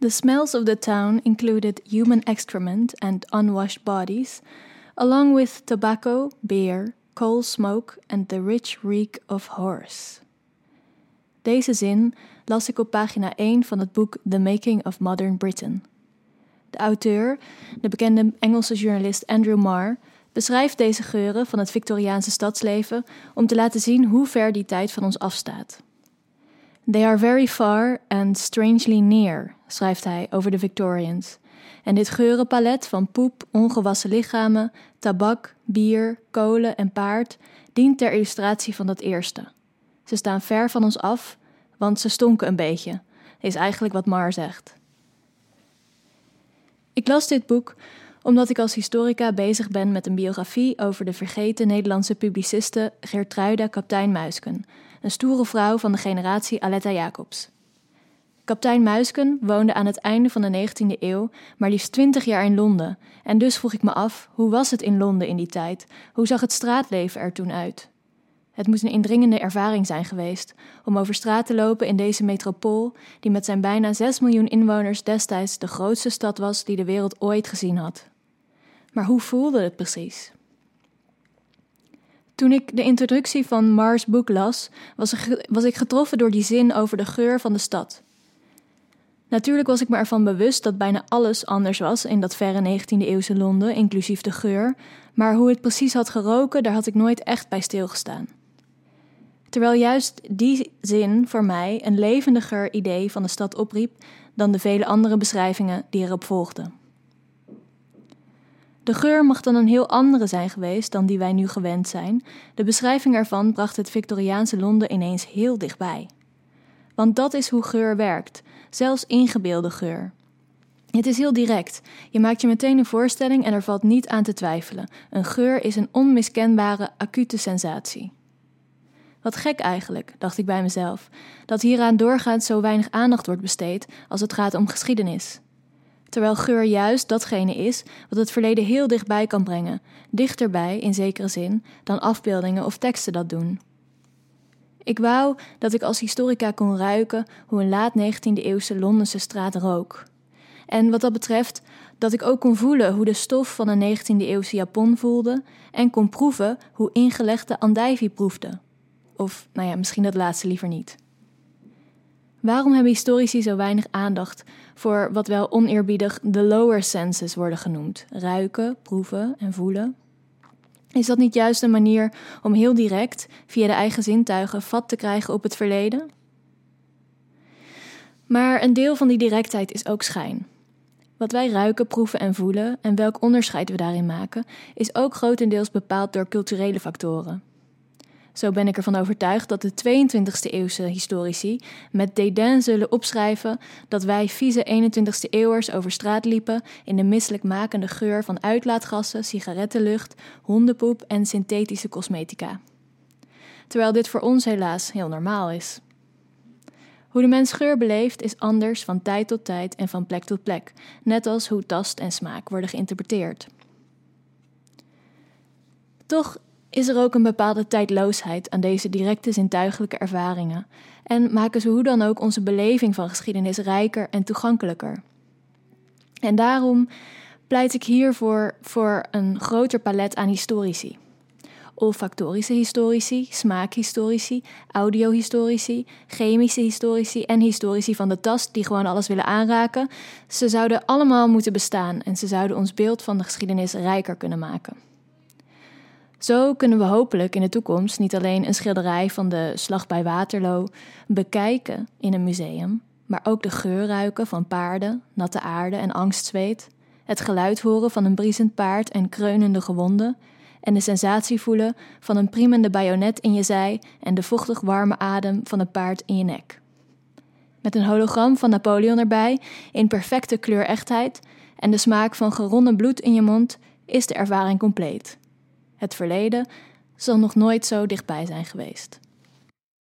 The smells of the town included human excrement and unwashed bodies, along with tobacco, beer, coal smoke and the rich reek of horse. Deze zin las ik op pagina 1 van het boek The Making of Modern Britain. De auteur, de bekende Engelse journalist Andrew Marr, beschrijft deze geuren van het Victoriaanse stadsleven om te laten zien hoe ver die tijd van ons afstaat. They are very far and strangely near, schrijft hij over de Victorians. En dit geurenpalet van poep, ongewassen lichamen, tabak, bier, kolen en paard dient ter illustratie van dat eerste. Ze staan ver van ons af, want ze stonken een beetje, is eigenlijk wat Mar zegt. Ik las dit boek omdat ik als historica bezig ben met een biografie over de vergeten Nederlandse publiciste Gertruida Kaptein Muisken, een stoere vrouw van de generatie Aletta Jacobs. Kaptein Muisken woonde aan het einde van de 19e eeuw maar liefst 20 jaar in Londen, en dus vroeg ik me af, hoe was het in Londen in die tijd? Hoe zag het straatleven er toen uit? Het moet een indringende ervaring zijn geweest om over straat te lopen in deze metropool, die met zijn bijna 6 miljoen inwoners destijds de grootste stad was die de wereld ooit gezien had. Maar hoe voelde het precies? Toen ik de introductie van Mars boek las, was, ik getroffen door die zin over de geur van de stad. Natuurlijk was ik me ervan bewust dat bijna alles anders was in dat verre 19e eeuwse Londen, inclusief de geur, maar hoe het precies had geroken, daar had ik nooit echt bij stilgestaan. Terwijl juist die zin voor mij een levendiger idee van de stad opriep dan de vele andere beschrijvingen die erop volgden. De geur mag dan een heel andere zijn geweest dan die wij nu gewend zijn. De beschrijving ervan bracht het Victoriaanse Londen ineens heel dichtbij. Want dat is hoe geur werkt, zelfs ingebeelde geur. Het is heel direct. Je maakt je meteen een voorstelling en er valt niet aan te twijfelen. Een geur is een onmiskenbare, acute sensatie. Wat gek eigenlijk, dacht ik bij mezelf, dat hieraan doorgaans zo weinig aandacht wordt besteed als het gaat om geschiedenis. Terwijl geur juist datgene is wat het verleden heel dichtbij kan brengen, dichterbij in zekere zin dan afbeeldingen of teksten dat doen. Ik wou dat ik als historica kon ruiken hoe een laat 19e eeuwse Londense straat rook. En wat dat betreft, dat ik ook kon voelen hoe de stof van een 19e eeuwse Japon voelde en kon proeven hoe ingelegde andijvie proefde. Of, nou ja, misschien dat laatste liever niet. Waarom hebben historici zo weinig aandacht voor wat wel oneerbiedig de lower senses worden genoemd: ruiken, proeven en voelen? Is dat niet juist een manier om heel direct, via de eigen zintuigen, vat te krijgen op het verleden? Maar een deel van die directheid is ook schijn. Wat wij ruiken, proeven en voelen en welk onderscheid we daarin maken, is ook grotendeels bepaald door culturele factoren. Zo ben ik ervan overtuigd dat de 22e eeuwse historici met dédain zullen opschrijven dat wij vieze 21e eeuwers over straat liepen in de misselijkmakende geur van uitlaatgassen, sigarettenlucht, hondenpoep en synthetische cosmetica. Terwijl dit voor ons helaas heel normaal is. Hoe de mens geur beleeft is anders van tijd tot tijd en van plek tot plek, net als hoe tast en smaak worden geïnterpreteerd. Toch is er ook een bepaalde tijdloosheid aan deze directe zintuigelijke ervaringen en maken ze hoe dan ook onze beleving van geschiedenis rijker en toegankelijker. En daarom pleit ik hiervoor voor een groter palet aan historici. Olfactorische historici, smaakhistorici, audiohistorici, chemische historici en historici van de tast die gewoon alles willen aanraken. Ze zouden allemaal moeten bestaan en ze zouden ons beeld van de geschiedenis rijker kunnen maken. Zo kunnen we hopelijk in de toekomst niet alleen een schilderij van de Slag bij Waterloo bekijken in een museum, maar ook de geur ruiken van paarden, natte aarde en angstzweet, het geluid horen van een briesend paard en kreunende gewonden, en de sensatie voelen van een priemende bajonet in je zij en de vochtig warme adem van een paard in je nek. Met een hologram van Napoleon erbij, in perfecte kleurechtheid, en de smaak van geronnen bloed in je mond, is de ervaring compleet. Het verleden zal nog nooit zo dichtbij zijn geweest.